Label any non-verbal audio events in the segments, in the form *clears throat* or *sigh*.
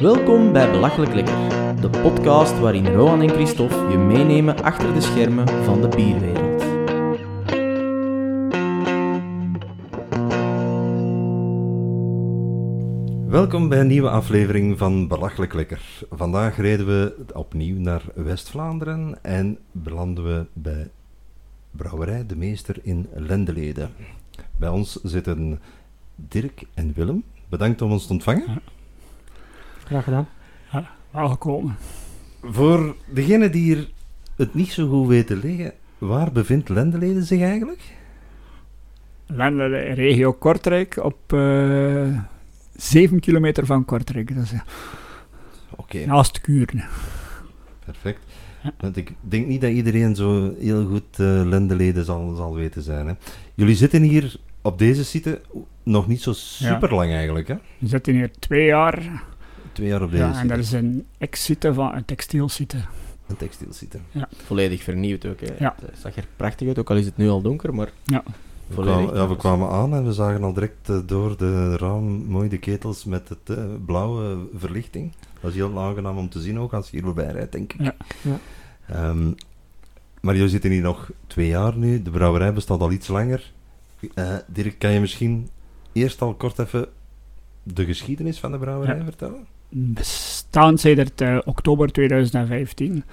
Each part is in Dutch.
Welkom bij Belachelijk Lekker, de podcast waarin Rohan en Christophe je meenemen achter de schermen van de bierwereld. Welkom bij een nieuwe aflevering van Belachelijk Lekker. Vandaag reden we opnieuw naar West-Vlaanderen en belanden we bij Brouwerij De Meester in Lendelede. Bij ons zitten Dirk en Willem. Bedankt om ons te ontvangen. Graag gedaan. Welkom. Voor degenen die hier het niet zo goed weten liggen, waar bevindt Lendelede zich eigenlijk? Landen regio Kortrijk op eh 7 kilometer van Kortrijk. Dat is eh, Oké, naast Kuurne. perfect. Ja. Want ik denk niet dat iedereen zo heel goed eh Lendelede zal, zal weten zijn. Hè. Jullie zitten hier op deze site nog niet zo super lang eigenlijk, hè? We zitten hier twee jaar. Twee jaar op deze Ja, en dat is een ex-site van een textielsite. Een textielsite. Volledig vernieuwd ook. Hè. Ja. Het zag er prachtig uit, ook al is het nu al donker, maar Ja. We volledig. kwamen, ja, we kwamen aan en we zagen al direct eh, door de raam mooi de ketels met het eh, blauwe verlichting. Dat is heel aangenaam om te zien ook als je hier voorbij rijdt, denk ik. Ja. Ja. Ehm, maar jullie zitten hier nog twee jaar nu. De brouwerij bestaat al iets langer. Eh, Dirk, kan je misschien eerst al kort even de geschiedenis van de brouwerij Ja. vertellen? Bestaan sedert eh, oktober 2015.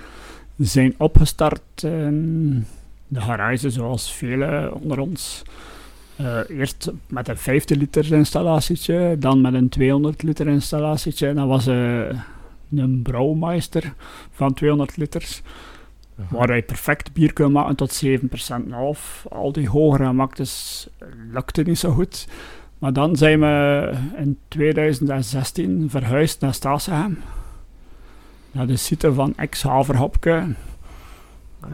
We zijn opgestart in de garage, zoals velen onder ons. Eh, eerst met een 50 liter installatietje, dan met een 200 liter installatietje. En dat was eh, een brouwmeister van 200 liters. Waar wij perfect bier kunnen maken tot 7% half. Al die hogere maktes lukte niet zo goed. Maar dan zijn we in 2016 verhuisd naar Stasegem. Naar de site van ex-Haverhopke.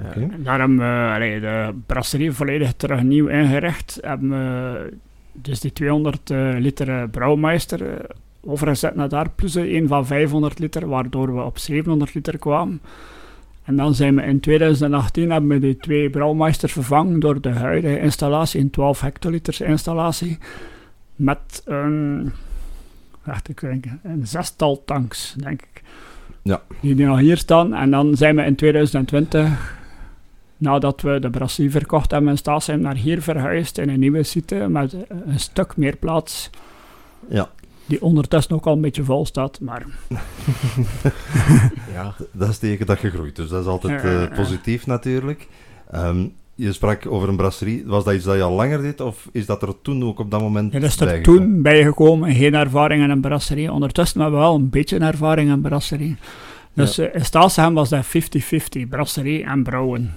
Oké. Daar hebben we de brasserie volledig terug nieuw ingericht. Hebben we dus die 200 eh, liter eh, brouwmeister eh, overgezet naar daar. Plus eh, een van 500 liter, waardoor we op 700 liter kwamen. En dan zijn we in 2018 hebben we die twee brouwmeisters vervangen door de huidige installatie, een 12 hectoliters installatie. Met een, wacht, ik denk, een zestal tanks, denk ik. Ja. Die nu nog hier staan. En dan zijn we in 2020 nadat we de brasserie verkocht hebben in Staasheim naar hier verhuisd in een nieuwe site met een stuk meer plaats. Ja, Die ondertussen ook al een beetje vol staat, maar *laughs* Ja. dat is teken dat je groeit. Dus dat is altijd eh, ja. positief natuurlijk. Ehm, je sprak over een brasserie. Was dat iets dat je al langer deed? Of is dat er toen ook op dat moment er is er bijgekomen? toen bijgekomen, geen ervaring in een brasserie. Ondertussen hebben we wel een beetje ervaring in brasserie. Dus eh, in Staasheim was dat 50-50, brasserie en brouwen.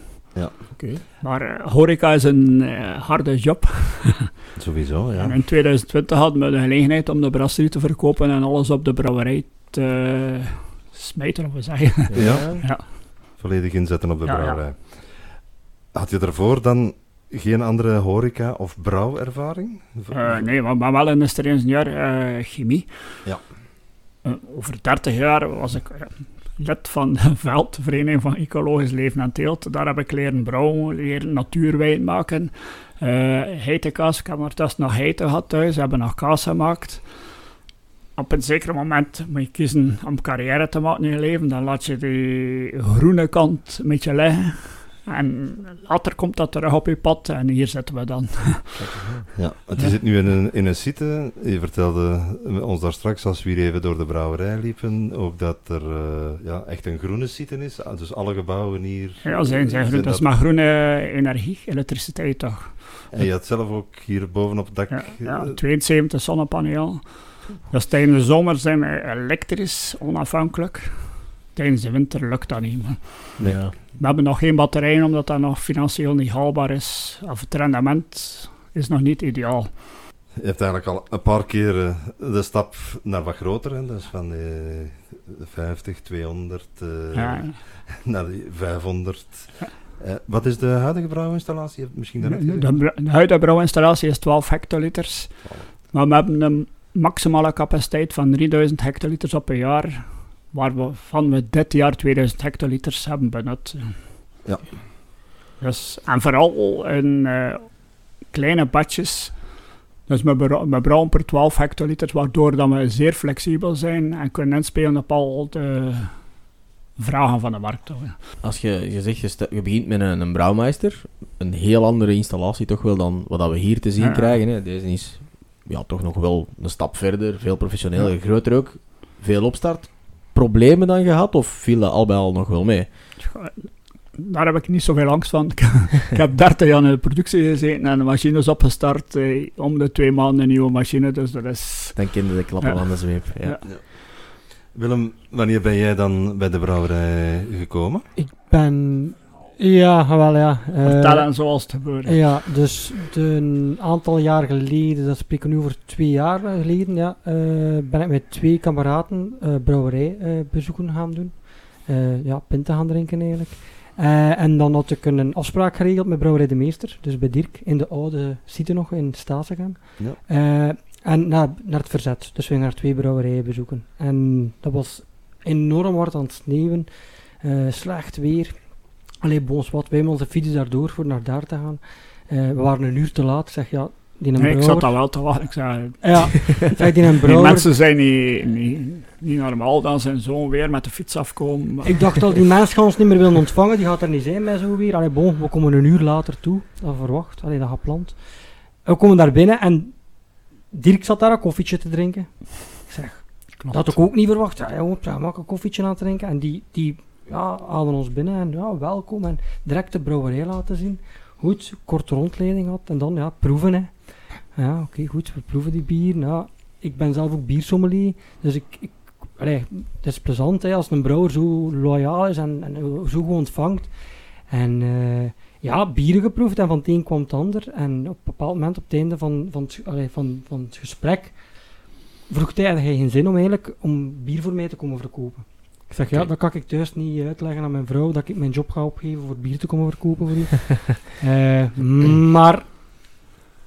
Oké. Maar eh, horeca is een eh, harde job. *laughs* Sowieso, ja. En in 2020 hadden we de gelegenheid om de brasserie te verkopen en alles op de brouwerij te smijten, of we zeggen. Ja. *laughs* Ja. Volledig inzetten op de Ja, ja. brouwerij. Had je daarvoor dan geen andere horeca- of brouwervaring? Eh, nee, maar, maar wel de ingenieur eh chemie. Ja. Eh, over 30 jaar was ik lid van de *laughs* Veldvereniging van Ecologisch Leven en Teelt. Daar heb ik leren brouwen, leren natuurwijn maken. Eh heitenkaas, ik heb ondertussen nog heiten gehad thuis, we hebben nog kaas gemaakt. Op een zeker moment moet je kiezen om carrière te maken in je leven. Dan laat je die groene kant een beetje liggen. En later komt dat terug op je pad en hier zitten we dan. *laughs* Ja, want je Ja. zit nu in een, in een site. Je vertelde ons daar straks, als we hier even door de brouwerij liepen, ook dat er eh, ja, echt een groene site is. Ah, Dus alle gebouwen hier... Ja, zijn, zijn groen. Dat is maar groene energie, elektriciteit toch. En je had zelf ook hier boven op het dak... Ja, ja, eh, 72 zonnepaneel. Dus tijdens de zomer zijn we elektrisch, onafhankelijk. Tijdens de winter lukt dat niet. Maar Ja. we hebben nog geen batterijen, omdat dat nog financieel niet haalbaar is. Of het rendement is nog niet ideaal. Je hebt eigenlijk al een paar keer eh, de stap naar wat groter, hè? dus van de 50, 200 eh, Ja. naar de 500. Eh, wat is de huidige brouwinstallatie? Je hebt misschien De, de, gezegd. de huidige brouwinstallatie is 12 hectoliters. Maar we hebben een maximale capaciteit van 3000 hectoliters op een jaar. Waarvan we dit jaar 2000 hectoliters hebben benut. Ja. Dus, en vooral in eh, kleine batches. Dus we, brouwen per 12 hectoliter, waardoor dat we zeer flexibel zijn en kunnen inspelen op al de vragen van de markt. toch, ja. Als je, je zegt, je, begint met een, een brouwmeister, een heel andere installatie toch wel dan wat dat we hier te zien Ja. krijgen. Hè. Deze is ja, toch nog wel een stap verder, veel professioneler, groter ook, veel opstart. Problemen dan gehad of viel dat al bij al nog wel mee? Daar heb ik niet zoveel angst van. *laughs* ik heb 30 jaar in de productie gezeten en de machine is opgestart. Eh, om de twee maanden een nieuwe machine, dus dat is... Dan kende de klappen Ja. van de zweep. Ja. Ja. Willem, wanneer ben jij dan bij de brouwerij gekomen? Ik ben... Ja, wel ja. eh, Vertellen zoals het gebeurt. Ja, dus de- een aantal jaar geleden, dat spreken we nu over twee jaar geleden, ja, eh, ben ik met twee kameraden eh brouwerij eh, bezoeken gaan doen. Eh, ja, pinten gaan drinken eigenlijk. Eh, en dan had ik een afspraak geregeld met Brouwerij de Meester, dus bij Dirk, in de oude site nog, in Stasegang. Ja. Eh, en naar, naar het verzet, dus we gingen naar twee brouwerijen bezoeken. En dat was enorm hard aan het sneeuwen, eh, slecht weer. Allee, bons wat, wij hebben onze fiets daardoor voor naar daar te gaan. Eh, we waren een uur te laat, ik zeg ja, die Nee, ik zat daar wel te wachten. Ik zei, Ja, *laughs* zeg die die mensen zijn niet, niet, niet normaal dat ze zo weer met de fiets afkomen. Maar- Ik dacht al, die mens gaat ons niet meer willen ontvangen, die gaat er niet zijn met zo weer. Allee, bon, we komen een uur later toe, dat verwacht, allee, dat gepland. We komen daar binnen en Dirk zat daar een koffietje te drinken. Ik zeg, Klopt. dat had ik ook niet verwacht. Ja, jongen, maak een koffietje aan het drinken. En die, die ja, haalden ons binnen en ja, welkom. En direct de brouwerij laten zien. Goed, korte rondleiding had en dan ja, proeven. Hè. Ja, oké, goed, we proeven die bier. Ja, ik ben zelf ook biersommelier, dus ik, ik allee, het is plezant hè, als een brouwer zo loyaal is en, en zo goed ontvangt. En eh, ja, bieren geproefd en van het een kwam het ander. En op een bepaald moment, op het einde van, van, het, van, van het gesprek, vroeg hij, had hij geen zin om eigenlijk om bier voor mij te komen verkopen. Ik zeg, ja, dat kan ik thuis niet uitleggen aan mijn vrouw, dat ik mijn job ga opgeven voor bier te komen verkopen voor u. *laughs* Eh, maar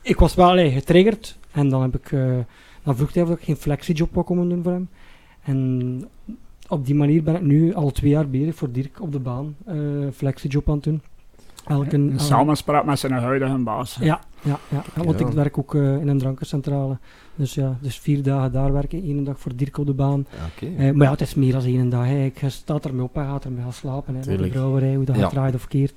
ik was wel allee, getriggerd en dan, heb ik, eh, dan vroeg hij of ik geen flexiejob wou komen doen voor hem. En op die manier ben ik nu al twee jaar bezig voor Dirk op de baan eh flexiejob aan het doen. Elke, samenspraak met zijn huidige baas. ja, ja, ja, ja, want Ja. ik werk ook eh, in een drankencentrale. Dus ja, dus vier dagen daar werken, één dag voor Dirk op de baan. Oké. Eh, maar ja, het is meer dan één dag. Hè. Ik sta ermee op en ga ermee gaan slapen. Hè, met de brouwerij, hoe dat Ja. gaat draait of keert.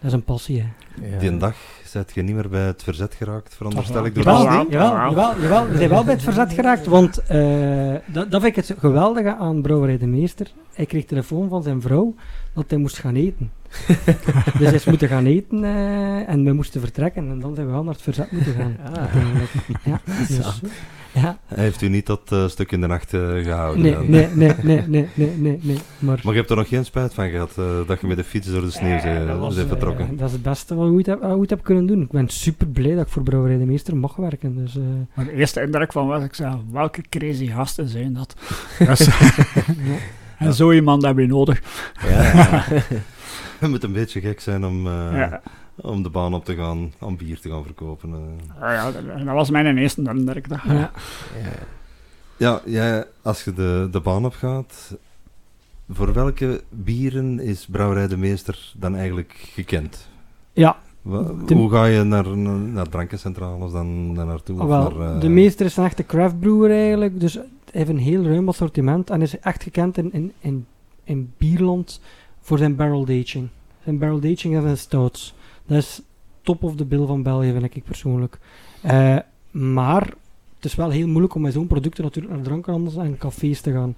Dat is een passie. Hè. Ja. Die dag zet je niet meer bij het verzet geraakt, veronderstel ik door Jawel, ding? jawel, Jawel. jawel, jawel, we zijn wel bij het verzet geraakt, want eh, dat, dat vind ik het geweldige aan Brouwerij de Meester. Hij kreeg telefoon van zijn vrouw dat hij moest gaan eten. *laughs* dus hij is moeten gaan eten eh, en we moesten vertrekken en dan zijn we wel naar het verzet moeten gaan. Ah. Ja, *laughs* dus, ja, Hij heeft u niet dat eh, stuk in de nacht eh, gehouden. nee, dan. nee, nee, nee, nee, nee, nee, nee, maar... Maar je hebt er nog geen spijt van gehad eh, dat je met de fiets door de sneeuw bent vertrokken. dat is het beste wat ik ooit heb, ooit heb kunnen doen. Ik ben super blij dat ik voor Brouwerij de Meester mag werken. Dus, eh, Maar de eerste indruk van was, ik zei, welke crazy gasten zijn dat? *laughs* En zo iemand heb je nodig. Ja. Het *laughs* moet een beetje gek zijn om, eh, ja. om de baan op te gaan, om bier te gaan verkopen. eh. Ah ja, dat, dat was mijn eerste. Dat, ja. Ja. Ja, jij, als je de, de baan op gaat, voor welke bieren is Brouwerij de Meester dan eigenlijk gekend? ja, De- Hoe ga je naar, naar drankencentrales dan, dan naartoe? of naar, eh, de meester is een echte craftbrewer eigenlijk. Dus hij heeft een heel ruim assortiment en is echt gekend in, in, in, in bierland voor zijn barrel aging. Zijn barrel aging en zijn stouts. Dat is top of the bill van België, vind ik persoonlijk. Eh, maar het is wel heel moeilijk om met zo'n producten natuurlijk naar drankhandels en cafés te gaan.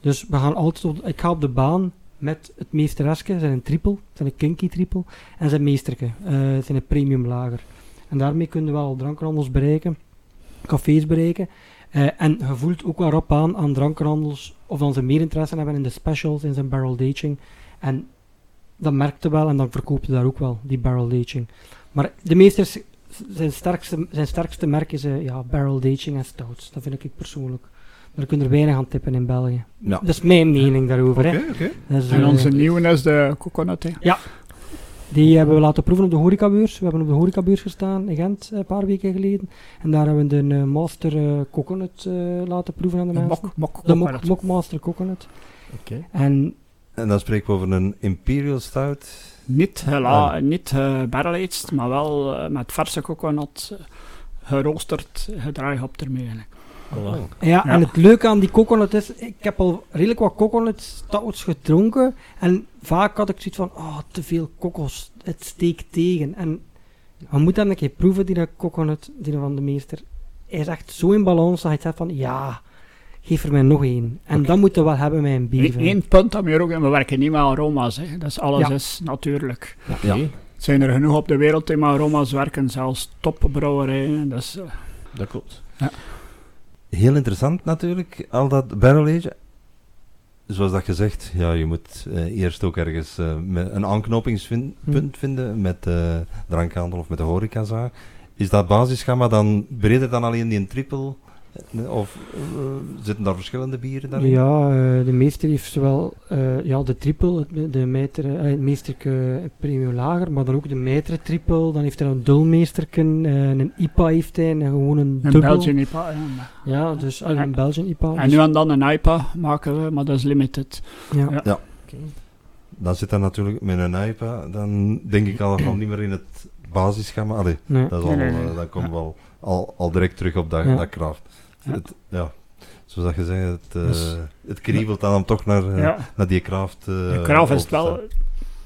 Dus we gaan altijd op, ik ga op de baan met het meestereske, zijn een triple, zijn een kinky triple, en zijn meesterke, eh zijn een premium lager. En daarmee kunnen we wel drankhandels bereiken, cafés bereiken. Eh, en je voelt ook wel rap aan aan drankhandels of dan ze meer interesse hebben in de specials, in zijn barrel aging. En dat merkte wel en dan verkoopte daar ook wel, die barrel aging. Maar de meesters, zijn sterkste, zijn sterkste merk is eh, ja, barrel aging en stouts. Dat vind ik persoonlijk. Daar kunnen er weinig aan tippen in België. Ja. Dat is mijn mening daarover. Hè. En eh, onze nieuwe is de coconut. hè. Die hebben we laten proeven op de horecabeurs. We hebben op de horecabeurs gestaan in Gent eh, een paar weken geleden. En daar hebben we de eh, Master eh, Coconut eh, laten proeven aan de, De mensen. mok, mok, de. Mok, Mok Master Coconut. Oké. En En dan spreken we over een Imperial Stout. Niet, hela, Ah. niet barrel aged, maar wel met verse coconut. eh, geroosterd gedraaihop ermee eigenlijk. Voilà. Ja, en Ja. het leuke aan die coconut is, ik heb al redelijk wat coconut stouts gedronken. En vaak had ik zoiets van, oh, te veel kokos, het steekt tegen. En je moet dan een keer proeven, die coconut, die van de meester. Hij is echt zo in balans dat je zegt van, ja, geef er mij nog één. En dan moeten we wel hebben met een bier. Eén punt we hier ook in, we werken niet met aroma's. Hè. Dat is alles Ja. is natuurlijk. Oké. Ja. Er zijn er genoeg op de wereld die met aroma's werken, zelfs topbrouwerijen. Dat is, eh, Dat klopt. Heel interessant natuurlijk, al dat barrel age. Zoals dat gezegd, ja, je moet eh, eerst ook ergens eh, een aanknopingspunt Hm. vinden met de drankhandel of met de horecazaak. Is dat basisgamma dan breder dan alleen die triple? Of eh, zitten daar verschillende bieren daarin? Ja, eh, de meester heeft zowel eh, ja, de triple, het- de meter, het meesterke premium lager, maar dan ook de meter triple. Dan heeft hij een dulmeesterken, een IPA heeft hij, en gewoon een een. Belgian IPA. ja, Ja, dus ah, een En- Belgian IPA. En dus- nu en dan een IPA maken we, maar dat is limited. ja. ja. Dan zit dat natuurlijk met een IPA, dan denk ik al van niet meer in het basisgamma. Allee, Nee. dat is al, Nee, nee, nee. eh, dan komen Ja. we al, al, direct terug op dat, Ja. dat kraft. Ja. Het, ja, zoals dat je zei, het, Dus- het kriebelt dan toch naar, eh, Ja. naar die kraft. eh, De kraaf is wel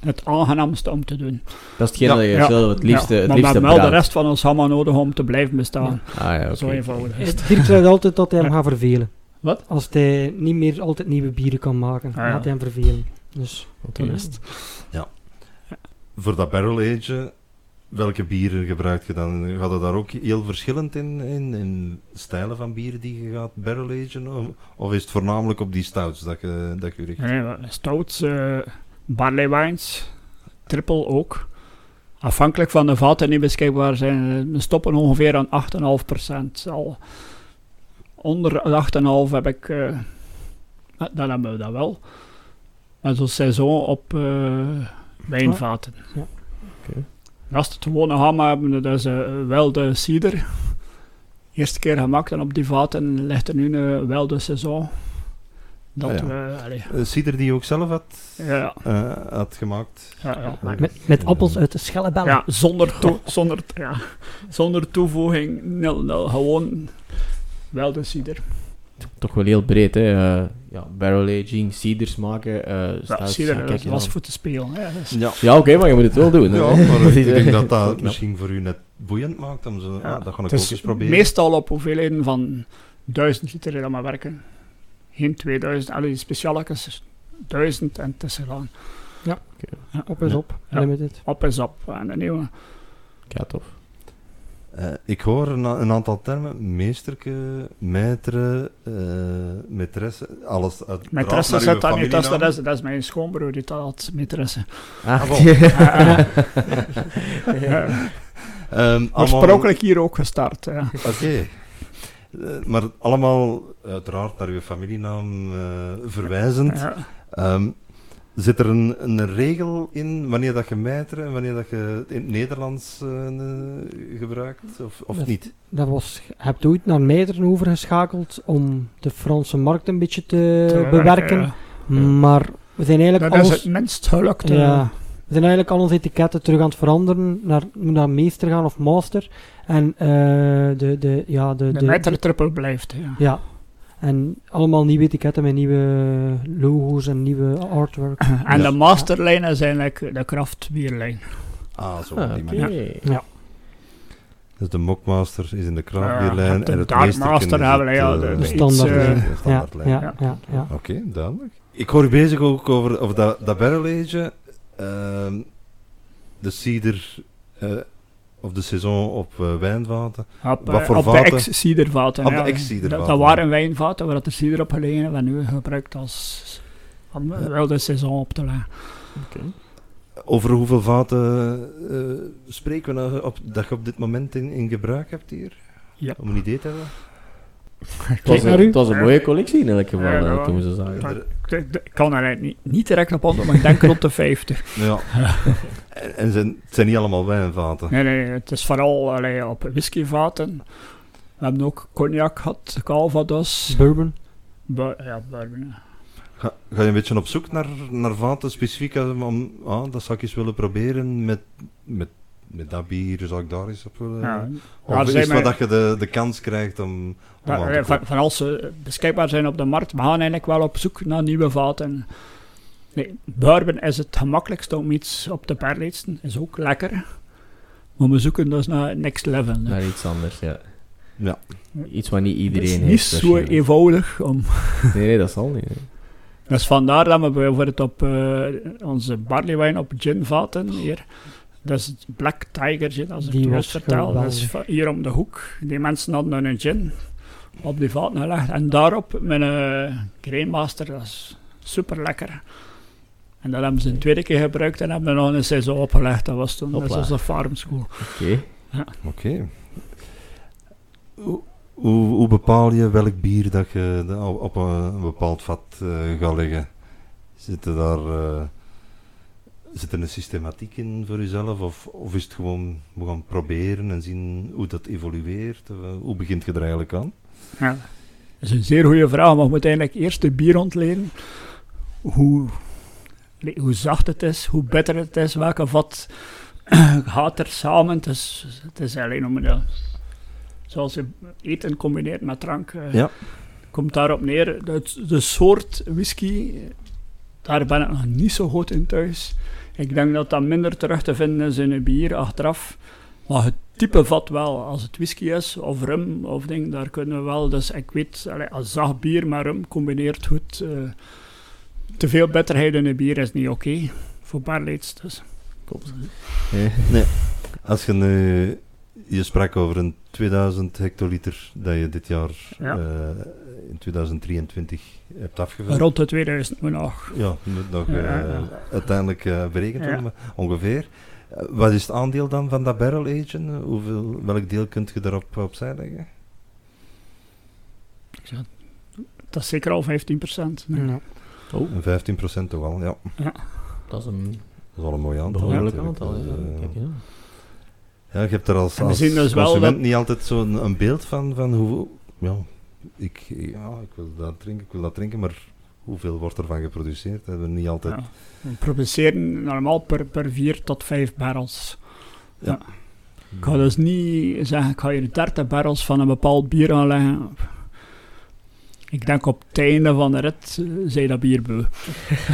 het aangenaamste om te doen. Dat is hetgeen Ja, dat je ja, zelf het liefste, Ja, het maar liefste we hebben wel de rest van ons gamma nodig om te blijven bestaan. Ah ja, Zo oké. eenvoudig is het. Dirk zei altijd dat hij hem Ja. gaat vervelen. Wat? Als hij niet meer altijd nieuwe bieren kan maken, Ah, ja. gaat hij hem vervelen. Dus. Zo is het. Voor dat barrel age, welke bieren gebruik je dan? Gaat het daar ook heel verschillend in, in, in stijlen van bieren die je gaat barrel agen? Of, of is het voornamelijk op die stouts dat je, dat je richt? Nee, stouts, eh barley wines, triple ook. Afhankelijk van de vaten die beschikbaar zijn, eh, we stoppen ongeveer aan 8,5%. Al onder de 8,5 heb ik, eh, eh, dan hebben we dat wel. Maar zo'n seizoen op eh, wijnvaten. Ja. We het gewone gamma hebben, dat is eh, wel de cider. Eerste keer gemaakt en op die vaten ligt er nu eh, wel de seizoen. Dat Ah, ja. we, Eh, cider die je ook zelf had, ja, eh, had gemaakt? ja, ja. met, met appels uit de schellebellen. Ja, zonder, toe, zonder, ja, zonder toevoeging, nul, nul, gewoon wel de cider. Toch wel heel breed, hè. eh, ja, barrel aging, ciders maken, eh Ja, stouts, cider, ja, dat was voor te spelen. Hè. Is- Ja. Ja, oké, maar je moet het wel doen. hè. Ja, maar ik *laughs* denk eh, dat dat ja. misschien voor u net boeiend maakt. Om zo, Ja. dat ga ik Het ook eens proberen. meestal op hoeveelheden van 1000 liter dat maar werken. Geen 2000, alle die specialetjes, 1000 en het is gedaan. Op is op, Ja. limited. Op is op. En de nieuwe. Ja, tof. Eh, ik hoor een, aantal termen. Meesterke, maître, eh maîtresse, alles uit Mijn draagt tresse naar zit daar niet tussen, dat is, dat is mijn schoonbroer die dat had maîtresse. Ah, Ah. *laughs* Ehm, allemaal- Oorspronkelijk hier ook gestart. Ja. Oké. Eh, maar allemaal uiteraard naar uw familienaam eh, verwijzend. Ja. Ehm, zit er een, een regel in wanneer dat je mijteren en wanneer dat je in het Nederlands eh, eh, gebruikt, of, of Dat- niet? Dat was, je hebt ooit naar Meideren overgeschakeld om de Franse markt een beetje te, Te bewerken. ja. Maar we zijn eigenlijk Dat is het minst gelukt. Ja, we zijn eigenlijk al onze etiketten terug aan het veranderen. Naar, moet naar meester gaan of master. En eh, de, de, ja, de, De, de, meter triple blijft. Ja. ja. En allemaal nieuwe etiketten met nieuwe logo's en nieuwe artwork. *clears throat* En Ja. de masterlijn is eigenlijk de kraftbierlijn. Ah, zo Ah, op die oké. manier. Dus de Mockmaster is in de Ja, kraftbierlijn de en het Dark meesterken Master is hebben we, ja, eh, de- De standaardlijn. de Ja, standaardlijn. ja, Ja. ja, ja. Oké, duidelijk. Ik hoor u bezig ook over, over dat, dat barrel agen. ehm, de cider eh, of de saison op eh, wijnvaten. Op, Wat eh, voor op de vaten? ex-cidervaten. Op de ex-cidervaten. Dat, dat waren wijnvaten waar de cider op gelegen en nu gebruikt als om Ja. wel de seizoen op te leggen. Over hoeveel vaten eh, spreken we nou op, dat je op dit moment in, in gebruik hebt hier? Ja. Om een idee te hebben? Het was, naar een, u. het was een mooie collectie in elk geval, Ja, eh, toen we zo zagen. Ik, kan er niet, niet direct op antwoorden, maar ik denk rond de 50. *laughs* Ja. *laughs* en zijn, het zijn niet allemaal wijnvaten. Nee, nee, het is vooral allee, op whiskyvaten. We hebben ook cognac gehad, Calvados. Bourbon. Bu- ja, bourbon. ja. Ga, ga je een beetje op zoek naar, naar vaten specifiek om, om- ah, dat zou ik eens willen proberen met, met met dat bier zou ik daar eens op willen... Ja. Of Ja, is maar- wat dat je de, de kans krijgt om... om Ja, aan te eh, van, als ze beschikbaar zijn op de markt, we gaan eigenlijk wel op zoek naar nieuwe vaten. Nee, bourbon is het gemakkelijkste om iets op te perleetsen, is ook lekker. Maar we zoeken dus naar next level. hè. Naar iets anders, ja. Ja. Iets wat niet Het iedereen is heeft. niet zo eenvoudig om... *laughs* Nee, nee, dat zal niet. hè. Dus vandaar dat we bijvoorbeeld op eh, onze barleywijn op ginvaten hier... Dat is het Black Tiger gin, als ik Die het was juist vertel. Dat is hier om de hoek. Die mensen hadden een gin op die vaten gelegd. En daarop met een Grainmaster, dat is super lekker. En dat hebben ze een tweede keer gebruikt en hebben we nog een seizoen opgelegd. Dat was toen, dat was farm school. Oké. Oké. Hoe, hoe, hoe bepaal je welk bier dat je op een, bepaald vat eh, gaat leggen? Zit er daar eh, zit er een systematiek in voor jezelf? Of, of is het gewoon, we gaan proberen en zien hoe dat evolueert? Eh, hoe begint je er eigenlijk aan? Ja. Dat is een zeer goede vraag, maar je moet eigenlijk eerst de bier ontleden. Hoe, hoe zacht het is, hoe bitter het is, welke vat *clears throat* gaat er samen. Het is, het is alleen om een, zoals je eten combineert met drank. eh, Ja. Komt daarop neer. De, de soort whisky, daar ben ik nog niet zo goed in thuis. Ik denk dat dat minder terug te vinden is in een bier achteraf. Maar het type vat wel. Als het whisky is of rum of ding, daar kunnen we wel. Dus ik weet, als zacht bier met rum combineert goed. eh, te veel bitterheid in een bier is niet oké. voor barleids dus. Klopt. Als je nu, je sprak over een 2000 hectoliter dat je dit jaar Ja. eh, in 2023 hebt afgevuld. Rond de 2000 moet nog. Ja, moet nog Ja, eh, ja. uiteindelijk eh, berekend Ja. worden, maar ongeveer. Eh, wat is het aandeel dan van dat barrel agen? Hoeveel, welk deel kunt je daarop opzij leggen? Dat is zeker al 15 procent. Ja. Oh, Een 15% toch wel, ja. dat is een Dat is wel een mooi aantal. behoorlijk aantal. Ja. Kijk, ja. ja, je hebt er als, als zien dus wel consument dat- niet altijd zo'n een beeld van, van hoe... Ja ik, ja, ik wil dat drinken, ik wil dat drinken, maar hoeveel wordt ervan geproduceerd? Hebben we niet altijd... Ja. We produceren normaal per, per 4 tot 5 barrels. Ja. Ik ga dus niet zeggen, ik ga hier 30 barrels van een bepaald bier aanleggen. Ik denk op het einde van de rit eh, zij dat bier beu.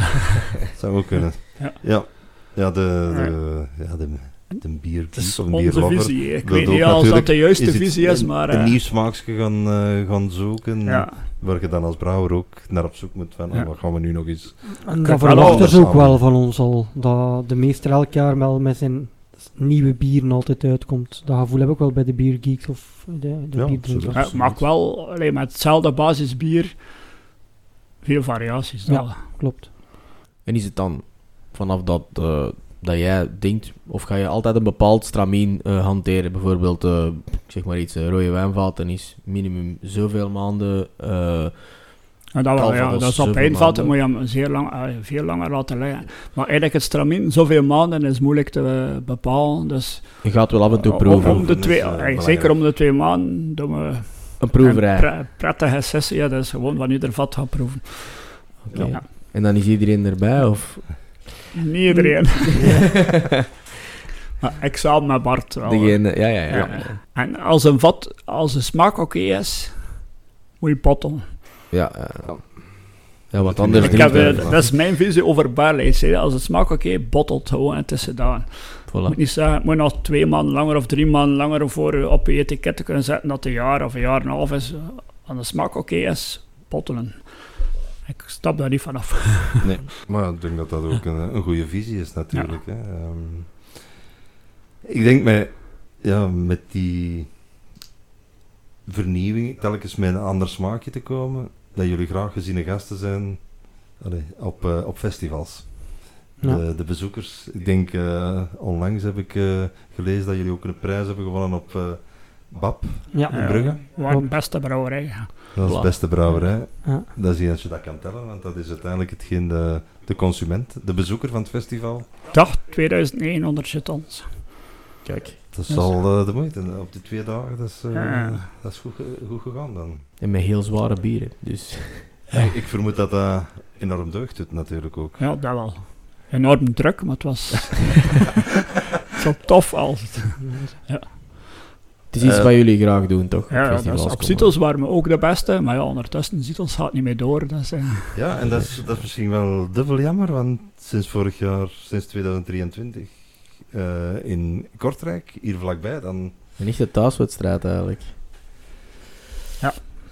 *laughs* Zou ook kunnen. Ja. Ja, ja de, de, ja, de, de bier, Het is of een onze visie. Ik wil weet niet als dat de juiste is visie is, een, maar... een eh, nieuw smaakje gaan, eh, gaan zoeken, ja. waar je dan als brouwer ook naar op zoek moet van, Ja. oh, wat gaan we nu nog eens... En dat verwachten ze anders ook wel van ons al. Dat de meester elk jaar wel met zijn nieuwe bieren altijd uitkomt. Dat gevoel heb ik wel bij de biergeeks of de, de Ja, bierdrinkers. Ja, maar ook wel alleen met hetzelfde basisbier veel variaties. Ja. dat. Klopt. En is het dan vanaf dat, eh, dat jij denkt, of ga je altijd een bepaald stramien eh, hanteren? Bijvoorbeeld, eh, ik zeg maar iets, eh, rode wijnvaten is minimum zoveel maanden. eh, En dat, wel, ja, Calvados, dat is op één vat, moet je hem zeer lang, veel langer laten liggen. Maar eigenlijk het stramien, zoveel maanden is moeilijk te bepalen. Dus je gaat wel af en toe proeven. om de twee, zeker om de twee maanden doen we een proeverij. een pre- prettige sessie. Ja, dat is gewoon wat ieder vat gaat proeven. Ja. En dan is iedereen erbij? Of Niet iedereen. *laughs* maar ik samen met Bart wel. degene... Ja, ja, ja. Ja. En als een vat, als de smaak oké is, moet je potten. Ja, ja. Ja, wat anders Ik heb, eh, dat is mijn visie over barleys. Als het smaak oké, bottelt gewoon en het is gedaan. Ik moet Voilà. niet zeggen, het moet nog twee maanden langer of drie maanden langer voor op je etiket te kunnen zetten dat het een jaar of een jaar en een half is. Als de smaak oké is, bottelen. Ik stap daar niet vanaf. *laughs* Nee, maar ik denk dat dat ook een, een goede visie is natuurlijk. Hè. Ehm, ik denk met, ja, met die vernieuwing, telkens met een ander smaakje te komen, dat jullie graag geziene gasten zijn allee, op, eh, op festivals. Ja. De, de bezoekers. Ik denk, eh, onlangs heb ik eh, gelezen dat jullie ook een prijs hebben gewonnen op eh BAP, Ja. in Brugge. Waar de beste brouwerij. Ja. Dat is de Voilà. beste brouwerij. Ja. Dat is niet als je dat kan tellen, want dat is uiteindelijk hetgeen de, de consument, de bezoeker van het festival, Dag 2100 jetons. Kijk. dat is Dus- al eh, de moeite. Op die twee dagen, dat is, eh, Ja. dat is goed, ge- goed gegaan dan. En met heel zware bieren. Dus *laughs* Ik, ik vermoed dat dat enorm deugd doet natuurlijk ook. Ja, dat wel. Enorm druk, maar het was... *laughs* *laughs* Zo tof als het. Het is iets Eh, wat jullie graag doen, toch? Ja, ja, dat is, op. Citos waren we ook de beste, maar ja, ondertussen Citos gaat niet meer door. Eh, Ja, en dat is, dat is misschien wel dubbel jammer, want sinds vorig jaar, sinds 2023, eh, in Kortrijk, hier vlakbij, dan... Een echte thuiswedstrijd eigenlijk.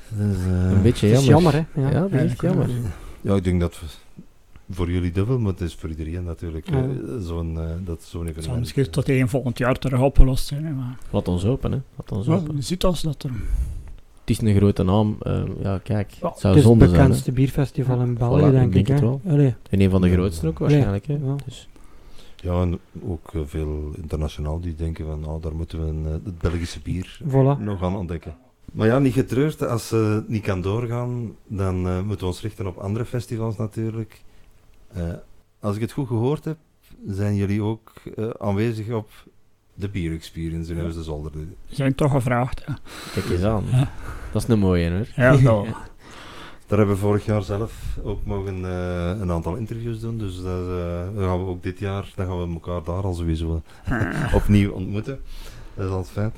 Dus, eh, Een beetje jammer. jammer, hè. Ja, Ja. dat is echt jammer. Ja, ik denk dat we- voor jullie dubbel, maar het is voor iedereen natuurlijk Ja. eh, zo'n eh, dat zo'n het zal evenement. misschien tot tegen volgend jaar terug opgelost zijn. hè, Maar, Laat ons open, hè. Laat ons ja, open. je ziet als dat er... Het is een grote naam. eh, ja, kijk. Ja, het zou het is het zonde zijn. hè. bekendste bierfestival in België, Voilà, ik denk ik. denk het. Allee, En een van de grootste ook waarschijnlijk. Hè. Ja. Dus, Ja, en ook eh, veel internationaal die denken van, oh, daar moeten we een, het Belgische bier voilà. nog aan ontdekken. Maar ja, niet getreurd, als ze niet kan doorgaan, dan eh, moeten we ons richten op andere festivals natuurlijk. Eh, als ik het goed gehoord heb, zijn jullie ook eh, aanwezig op de Beer Experience in Huis de Zolder. Ze zijn toch gevraagd. Ja, kijk eens aan. Ja. Dat is een mooie, hoor. ja wel. *laughs* Daar hebben we vorig jaar zelf ook mogen eh, een aantal interviews doen, dus dat, eh, dat gaan we ook dit jaar, dan gaan we elkaar daar al sowieso *laughs* opnieuw ontmoeten. Dat is altijd fijn.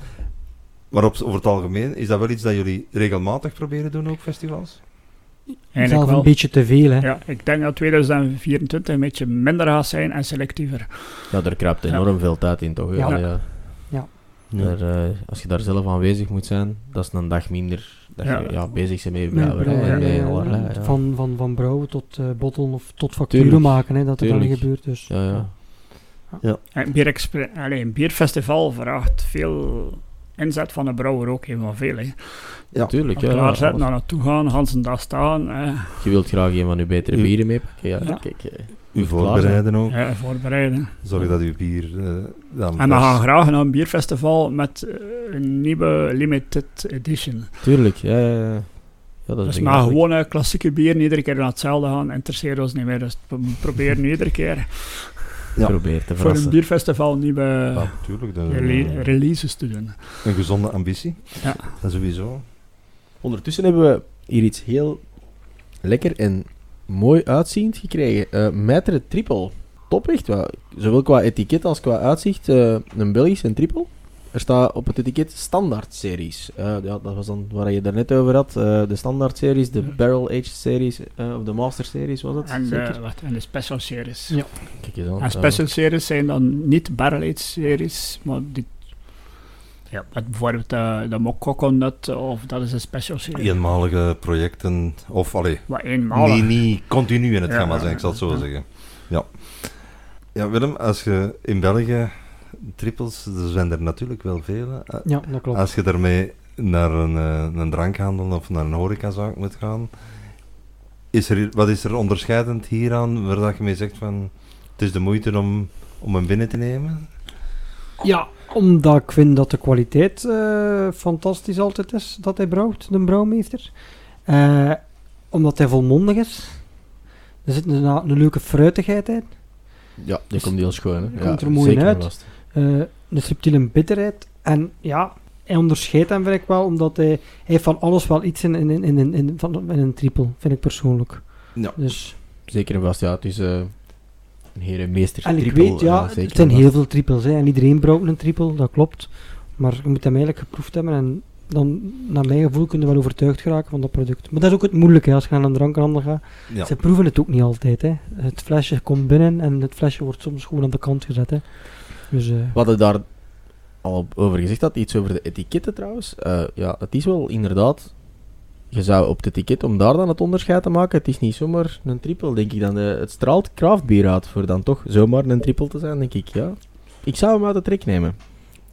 Maar op, over het algemeen, is dat wel iets dat jullie regelmatig proberen doen, ook festivals? Eigenlijk Zelf wel. een beetje te veel, hè. Ja, ik denk dat 2024 een beetje minder gaat zijn en selectiever. Ja, er kruipt enorm veel tijd in, toch? Ja. Allee, ja. Ja. Daar, eh, als je daar zelf aanwezig moet zijn, dat is een dag minder dat Ja. je ja, bezig bent met en ja, allerlei. Ja. Van, van, van brouwen tot eh bottelen of tot facturen Tuurlijk. maken, hè, dat het dan gebeurt. Dus. Ja, ja. En bierexpe- allee, een bierfestival vraagt veel inzet van de brouwer ook helemaal veel. Hè. Ja, Tuurlijk, Ja, ja. klaarzetten, naar naartoe gaan, Hansen daar staan. Je wilt graag een van uw betere U- bieren meepakken. Ja, Ja. kijk. eh, U voorbereiden ook. ja, voorbereiden. Zorg dat uw bier eh, dan En we gaan graag naar een bierfestival met eh, een nieuwe limited edition. Tuurlijk, ja, ja, ja. dat is Dus maar gewoon klassieke bieren iedere keer naar hetzelfde gaan, interesseert ons niet meer. Dus we proberen nu iedere keer Ja. Probeer te voor een bierfestival nieuwe Ja, tuurlijk. Dat is een, rele- releases te doen. een gezonde ambitie. Ja. Dat sowieso. Ondertussen hebben we hier iets heel lekker en mooi uitziend gekregen. Eh Maitre Triple. Top echt, wel. zowel qua etiket als qua uitzicht. eh, een Belgisch, een triple. Er staat op het etiket standaard series. Eh, ja, dat was dan waar je het net over had. eh, de standaard series, de Ja. barrel aged series, eh, of de master series was het En, zeker? de, wat, en de special series. Ja. Kijk eens aan. En special series zijn dan niet barrel aged series, maar die, ja, met bijvoorbeeld de, de Mokokonnut of dat is een special serie. Eenmalige projecten, of allee, Wat eenmalig. niet, niet continu in het Ja, zijn, ik zal het zo ja. zeggen. Ja. Ja, Willem, als je in België trippels, er zijn er natuurlijk wel vele. Ja, dat klopt. Als je daarmee naar een, eh, een drankhandel of naar een horecazaak moet gaan, is er, wat is er onderscheidend hieraan waar dat je mee zegt van het is de moeite om, om hem binnen te nemen? Ja, omdat ik vind dat de kwaliteit eh, fantastisch altijd is dat hij brouwt, de brouwmeester. Eh, omdat hij volmondig is. Er zit een, een leuke fruitigheid in. Ja, die komt heel schoon. Hè? Ja, komt er mooi uit. vast. Eh, een subtiele bitterheid. En ja, hij onderscheidt hem vind ik wel, omdat hij, hij heeft van alles wel iets in, in, in, in, in, van, in een triple, vind ik persoonlijk. Ja. Dus, Zeker en vast, ja. Het is eh, een hele meester en ik triple, weet, ja, eh, het zijn heel veel triples. Hè, en iedereen brouwt een triple, dat klopt. Maar je moet hem eigenlijk geproefd hebben en dan, naar mijn gevoel, kun je wel overtuigd geraken van dat product. Maar dat is ook het moeilijke als je naar een drankhandel gaat. Ja. Ze proeven het ook niet altijd. Hè. Het flesje komt binnen en het flesje wordt soms gewoon aan de kant gezet. Hè. Dus, eh, We hadden daar al over gezegd had, iets over de etiketten trouwens. Eh, ja, het is wel inderdaad. Je zou op het etiket, om daar dan het onderscheid te maken, het is niet zomaar een triple, denk ik dan. eh, het straalt craftbier uit voor dan toch zomaar een triple te zijn, denk ik. Ja. Ik zou hem uit de trek nemen.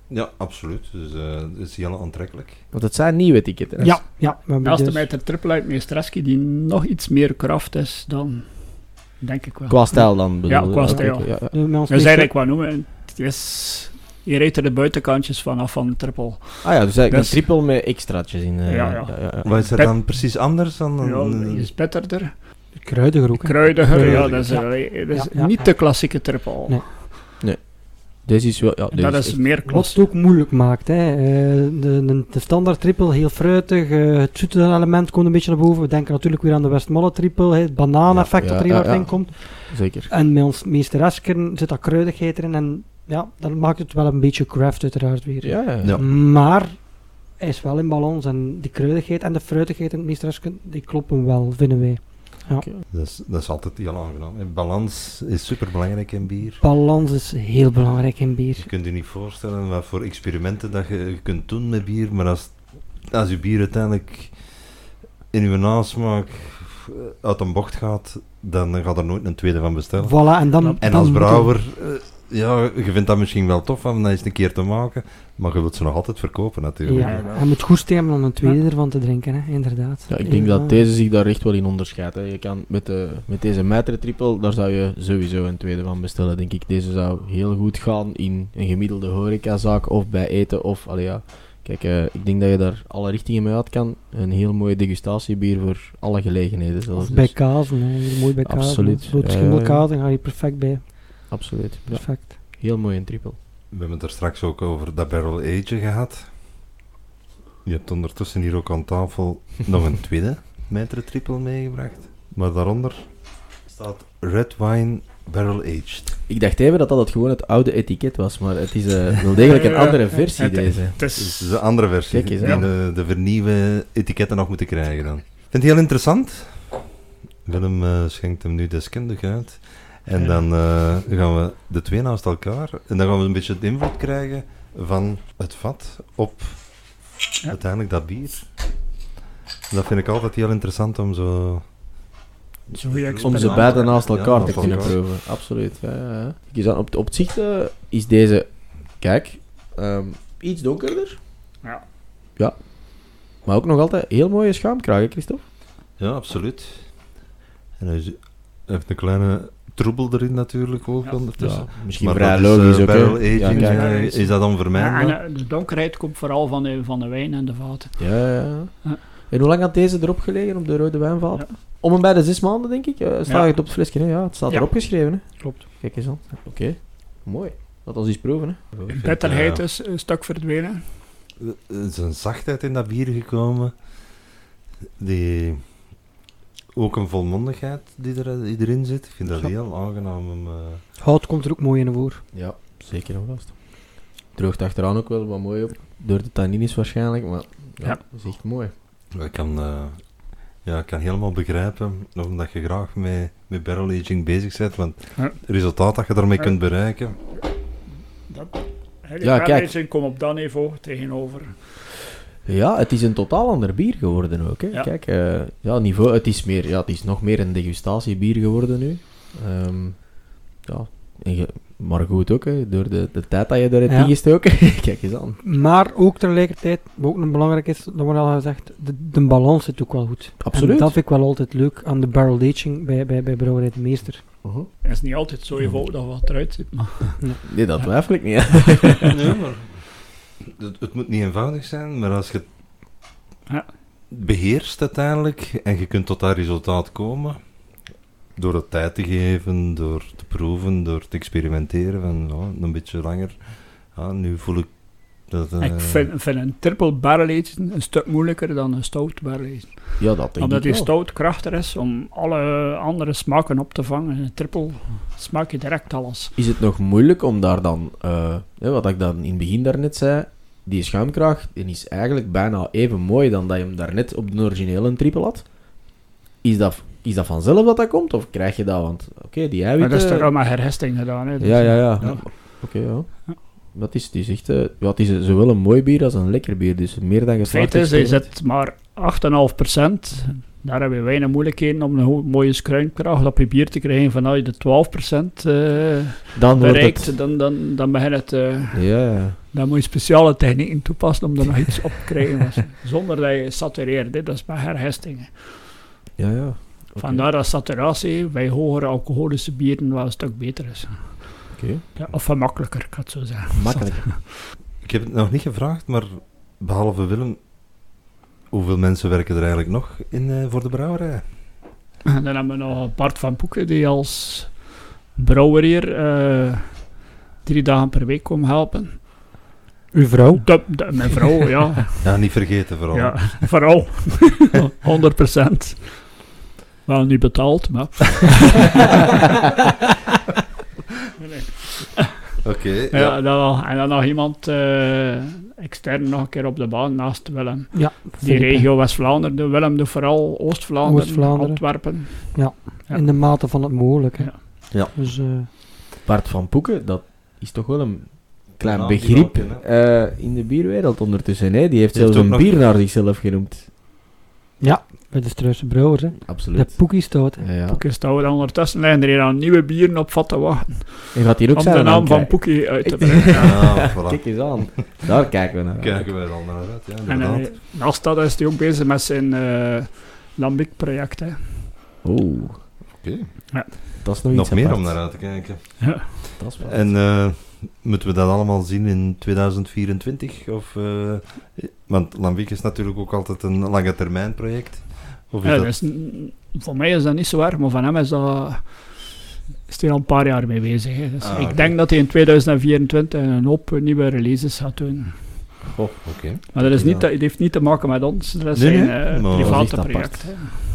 ja, absoluut. Dus eh het is heel aantrekkelijk. Want het zijn nieuwe etiketten. hè. ja, ja. we Naast dus- de meter triple uit Meestreski die nog iets meer kracht is dan, denk ik wel. Qua stijl dan bedoel Ja, qua stijl. ja, ja. de- is meester- eigenlijk wat noemen. Is, je reed er de buitenkantjes vanaf van de triple. Ah ja, dus eigenlijk Dus- een triple met extraatjes in. eh, Ja, ja. Wat is er Pet- dan precies anders dan Ja, een... die is bitterder, Kruidiger ook. kruidiger. Ja, dat is, Ja. allee, dat is Ja, ja, niet ja. de klassieke triple. Nee. Deze is wel... Ja, deze dat is meer Wat het ook moeilijk maakt. Hè. Eh, de, de, de standaard triple, heel fruitig. eh, het zoete element komt een beetje naar boven. We denken natuurlijk weer aan de Westmalle triple. hè, Het bananeffect Ja, dat er ja, heel hard ja, in ja. komt. Zeker. En met ons meesteresken zit dat kruidigheid erin. En ja, dan maakt het wel een beetje craft uiteraard weer. Ja, ja. Ja. Maar hij is wel in balans en die kruidigheid en de fruitigheid in het meesteresken, die kloppen wel, vinden wij. Oké. Dat is, dat is altijd heel aangenaam. En balans is super belangrijk in bier. Balans is heel belangrijk in bier. Je kunt je niet voorstellen wat voor experimenten dat je, kunt doen met bier, maar als, als je bier uiteindelijk in je nasmaak eh, uit een bocht gaat, dan gaat er nooit een tweede van bestellen. Voilà, en dan... En als brouwer, eh, ja, je vindt dat misschien wel tof om dat eens een keer te maken, maar je wilt ze nog altijd verkopen je- natuurlijk. Ja, hij moet goed stemmen om een tweede ervan te drinken, hè, inderdaad. Ja, ik denk Ja. dat deze zich daar echt wel in onderscheidt. Hè. Je kan met, de, met deze Maitre triple, daar zou je sowieso een tweede van bestellen, denk ik. Deze zou heel goed gaan in een gemiddelde horecazaak of bij eten of, allee ja. Kijk, eh, ik denk dat je daar alle richtingen mee uit kan. Een heel mooie degustatiebier voor alle gelegenheden zelfs. Of bij Dus, kazen, hè. Mooi bij kazen. Absoluut. Rood ja, schimmelkaas, dan ga je perfect bij. Absoluut. Ja, Perfect. heel mooi een triple. We hebben het er straks ook over dat barrel age gehad. Je hebt ondertussen hier ook aan tafel *laughs* nog een tweede Maitre Triple meegebracht. Maar daaronder staat Red Wine Barrel Aged. Ik dacht even dat dat het gewoon het oude etiket was, maar het is eh, wel degelijk een *laughs* andere versie het- deze. Het is... de andere versie, Kijk eens, die ja. de, de vernieuwde etiketten nog moeten krijgen dan. Ik vind het heel interessant. Willem eh, schenkt hem nu deskundig uit. En Ja. dan eh, gaan we de twee naast elkaar. En dan gaan we een beetje de invloed krijgen van het vat op Ja. uiteindelijk dat bier. Dat vind ik altijd heel interessant om zo... Om ze beide naast elkaar Ja, te kunnen proeven. Absoluut. Ja, ja, ja. Op, op het zicht eh, is deze, kijk, ehm, iets donkerder, Ja. maar ook nog altijd heel mooie schuimkraag, Christophe? Ja, absoluut. En hij heeft een kleine troebel erin natuurlijk ook Ja. ondertussen. misschien Maar vrij dat is, logisch eh, ook. Ja, aging, eh, is dat onvermijdelijk? Eh, de donkerheid komt vooral van de, van de wijn en de vaten. Ja. En hoe lang had deze erop gelegen op de rode wijnvaat? Ja. Om en bij de zes maanden, denk ik. Uh, staat Ja. het op het flesje, hè? Ja, het staat Ja. erop geschreven, hè? Klopt. Kijk eens aan. Oké, mooi. Laat ons eens proeven, hè? Bitterheid eh, is een stuk verdwenen. Er is een zachtheid in dat bier gekomen. Die, ook een volmondigheid die, er, die erin zit. Ik vind dat Ja. heel aangenaam. Om, eh, Hout komt er ook mooi in voor. Ja, zeker en vast. Droogt achteraan ook wel wat mooi op. Door de tannines waarschijnlijk, maar ja, Ja. dat is echt mooi. ik, kan, eh, ja, ik kan helemaal begrijpen, omdat je graag met, met barrel aging bezig bent. Want Ja. het resultaat dat je daarmee Ja. kunt bereiken. Dat, Ja, kijk. komt op dat niveau tegenover. Ja, het is een totaal ander bier geworden ook. Hè. Ja. Kijk, eh, ja, niveau, het is, meer, ja, het is nog meer een degustatiebier geworden nu. Ehm, ja, en ge- maar goed ook, hè, door de, de tijd dat je erin Ja. ingestoken. *laughs* Kijk eens aan. Maar ook tegelijkertijd, wat ook nog belangrijk is, dat wordt al gezegd, de, de balans zit ook wel goed. Absoluut. En dat vind ik wel altijd leuk aan de barrel aging bij, bij, bij Brouwerij de Meester. Uh-huh. Het is niet altijd zo eenvoudig wat eruit zit, maar Nee, dat twijfel ik niet. hè. *laughs* Nee, *laughs* maar het, het moet niet eenvoudig zijn, maar als je het Ja. beheerst uiteindelijk en je kunt tot dat resultaat komen, door het tijd te geven, door te proeven, door te experimenteren, van ja, een beetje langer. Ja, nu voel ik dat... eh, ik vind, vind een triple barrel een stuk moeilijker dan een stout barrel. Ja, dat denk Omdat ik die wel. stout krachtiger is om alle andere smaken op te vangen. Een triple smaak je direct alles. Is het nog moeilijk om daar dan, eh, hè, wat ik dan in het begin daarnet zei, die schuimkraag die is eigenlijk bijna even mooi dan dat je hem daarnet op de originele triple had. Is dat, is dat vanzelf dat dat komt, of krijg je dat? Want, oké, die Maar eiwitten... dat is toch allemaal herhesting gedaan. Hè, dus- Ja, ja, ja. Ja. Oké, ja. Ja. Dat is, het is echt, eh, ja, het is zowel een mooi bier als een lekker bier, dus meer dan Het geslaagd. feit is, experiment. zit maar 8,5%. Daar hebben we weinig moeilijkheden om een mooie skruinkracht op je bier te krijgen van als je de 12% eh Dan wordt bereikt. het... Dan, dan, dan begint het... eh, Ja, ja. dan moet je speciale technieken toepassen om er nog iets op te krijgen. *laughs* Zonder dat je satureert. Hè. Dat is maar herhesting. Ja, ja. Oké. Vandaar dat saturatie bij hogere alcoholische bieren wel een stuk beter is. Oké. Ja, of gemakkelijker, ik het zo zeggen. Makkelijk. *laughs* Ik heb het nog niet gevraagd, maar behalve Willem, hoeveel mensen werken er eigenlijk nog in, eh, voor de brouwerij? En dan hebben we nog Bart van Poeken, die als brouwer hier eh, drie dagen per week komt helpen. Uw vrouw? De, de- mijn vrouw, *laughs* ja. Ja, niet vergeten vooral. ja vooral. *laughs* 100% Wel niet betaald, maar... *laughs* Oké, Ja, ja. dat wel. En dan nog iemand eh, extern nog een keer op de baan naast Willem. Ja, Die regio West-Vlaanderen, de Willem doet vooral Oost-Vlaanderen. Antwerpen. In de mate van het mogelijke. Ja. Ja. Dus, eh, Bart van Poeken, dat is toch wel een klein begrip wel kennen. eh, in de bierwereld ondertussen. Hè? Die heeft Die zelfs een bier naar zichzelf genoemd. Ja, bij de Struise Brouwers. Hè. De Absoluut. Poekie-stoot. hè. Ja, ja. Poekie staan we ondertussen liggen er hier aan nieuwe bieren op vat te wachten. En hier ook Om zijn de naam van? Poekie uit te *laughs* brengen. Ah, voilà. Kijk eens aan. Daar kijken we naar. Kijken wij al naar uit, ja, En inderdaad. eh, naast dat is hij ook bezig met zijn eh Lambic-project. Oeh, Oké. dat is nog, Nog meer apart. om naar uit te kijken. Dat is wel En eh, moeten we dat allemaal zien in 2024? Of, eh, want Lambiek is natuurlijk ook altijd een lange termijn project. Of is Ja, dat... dat is n- voor mij is dat niet zo erg, maar van hem is dat is hij al een paar jaar mee bezig. Hè. Dus Ah, ik denk dat hij in 2024 een hoop nieuwe releases gaat doen. Oké. Maar dat, is niet, dat heeft niet te maken met ons, dat is Nee, zijn eh, Dat private project.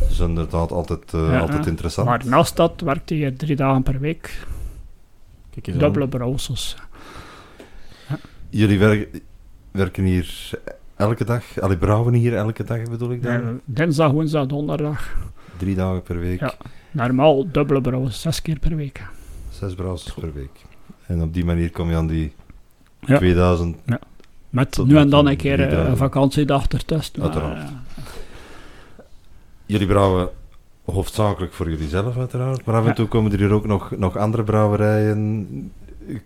Dat is inderdaad altijd, eh, Ja, altijd interessant. Maar naast dat werkt hij hier drie dagen per week, Kijk eens aan. dubbele brouwsels. Jullie werken, werken hier elke dag? Allee, brouwen hier elke dag bedoel ik dan? Eh, dinsdag, woensdag, donderdag. Drie dagen per week, Ja. Normaal dubbele brouwen, zes keer per week. zes brouwers per week. En op die manier kom je aan die Ja. 2000... Met Tot nu met en dan een keer een vakantiedag ertussen. maar, Uiteraard. Jullie brouwen hoofdzakelijk voor jullie zelf uiteraard, maar af en Ja. toe komen er hier ook nog, nog andere brouwerijen.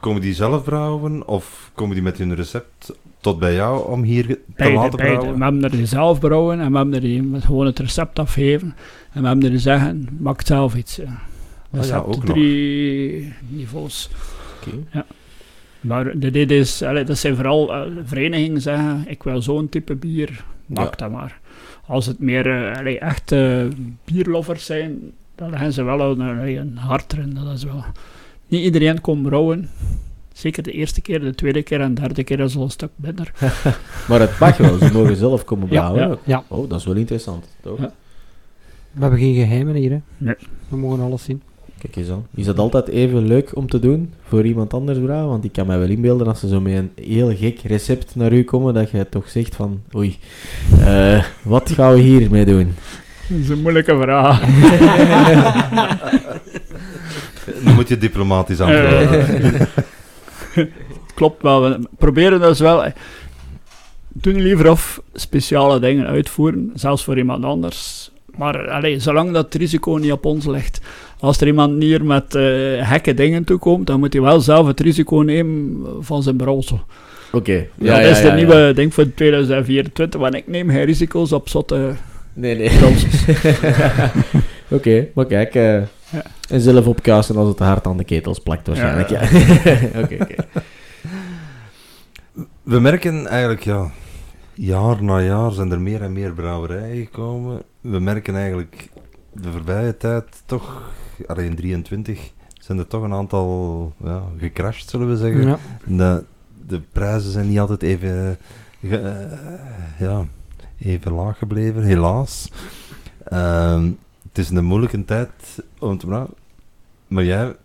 Komen die zelf brouwen of komen die met hun recept tot bij jou om hier te Beide, laten beide. brouwen? We hebben er die zelf brouwen en we hebben er die met gewoon het recept afgeven. En we hebben er die zeggen, maak zelf iets. Ja. Dus Ah ja, hebt ook nog. drie niveaus. Oké. Maar de dit is, allee, dat zijn vooral eh, verenigingen zeggen, ik wil zo'n type bier, maak Ja. dat maar. Als het meer eh, allee, echte bierlovers zijn, dan hebben ze wel een, een, een hart erin. Dat is wel. Niet iedereen komt brouwen. Zeker de eerste keer, de tweede keer en de derde keer is al een stuk minder. *laughs* Maar het mag wel, ze mogen zelf komen Ja, brouwen. ja. Ja, Oh, dat is wel interessant. Toch? Ja. we hebben geen geheimen hier. Hè. Nee. We mogen alles zien. Kijk eens aan. Is dat altijd even leuk om te doen voor iemand anders? Want ik kan mij wel inbeelden als ze zo met een heel gek recept naar u komen, dat je toch zegt van, oei, eh, wat gaan we hiermee doen? Dat is een moeilijke vraag. *laughs* Dan moet je diplomatisch antwoorden. Klopt wel. We proberen dus wel. eh, Doen liever of speciale dingen uitvoeren, zelfs voor iemand anders. Maar allee, zolang dat het risico niet op ons ligt. Als er iemand hier met eh, gekke dingen toekomt, dan moet hij wel zelf het risico nemen van zijn brouwsel. Oké. Ja, dat is de nieuwe ding voor 2024, want ik neem geen risico's op zotte Nee, nee. *laughs* Oké, maar kijk. eh, Ja. En zelf opkuisen als het hard aan de ketels plakt waarschijnlijk. Ja. Ja. *laughs* Oké, oké. We merken eigenlijk, ja, jaar na jaar zijn er meer en meer brouwerijen gekomen. We merken eigenlijk de voorbije tijd toch, allee, in 23 zijn er toch een aantal ja, gecrashed, zullen we zeggen. Ja. De, de prijzen zijn niet altijd even, ge- eh, ja, even laag gebleven, helaas. Ehm, het is een moeilijke tijd om te brouwen. Maar jij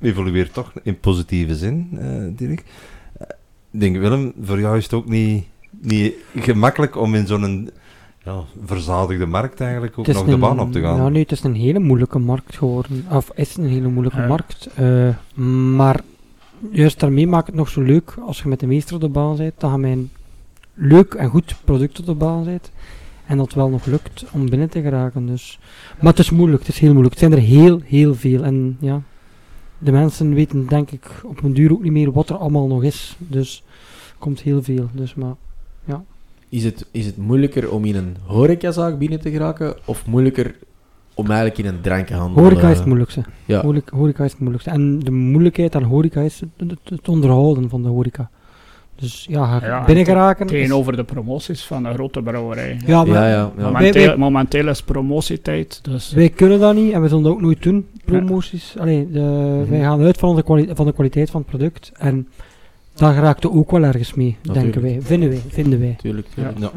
evolueert toch in positieve zin, eh Dirk. Eh, Ik denk, Willem, voor jou is het ook niet, niet gemakkelijk om in zo'n ja, verzadigde markt eigenlijk ook nog de baan op te gaan. Ja, nee, het is een hele moeilijke markt geworden. Of is een hele moeilijke Ja. markt. eh, maar juist daarmee maakt het nog zo leuk als je met de meester op de baan bent. Dat je met een leuk en goed product op de baan bent. En dat het wel nog lukt om binnen te geraken. Dus. Maar het is moeilijk, het is heel moeilijk. Het zijn er heel, heel veel. En ja, de mensen weten denk ik op een duur ook niet meer wat er allemaal nog is. Dus er komt heel veel. Dus, maar Is het, is het moeilijker om in een horecazaak binnen te geraken of moeilijker om eigenlijk in een drankenhandel... Horeca eh, is het moeilijkste. Ja. Horeca, horeca is het moeilijkste. En de moeilijkheid aan horeca is het, onderhouden van de horeca. Dus ja, Ja, binnen geraken. is- Tegenover de promoties van een grote brouwerij. Ja, maar Ja, ja, ja. Momenteel, wij- momenteel is promotietijd, dus wij kunnen dat niet en we zullen dat ook nooit doen. Promoties. Allee, de, Mhm. Wij gaan uit van de, van de kwaliteit van het product. En daar geraakt er ook wel ergens mee, denken wij. Vinden wij. Vinden wij. Tuurlijk, tuurlijk. Ja.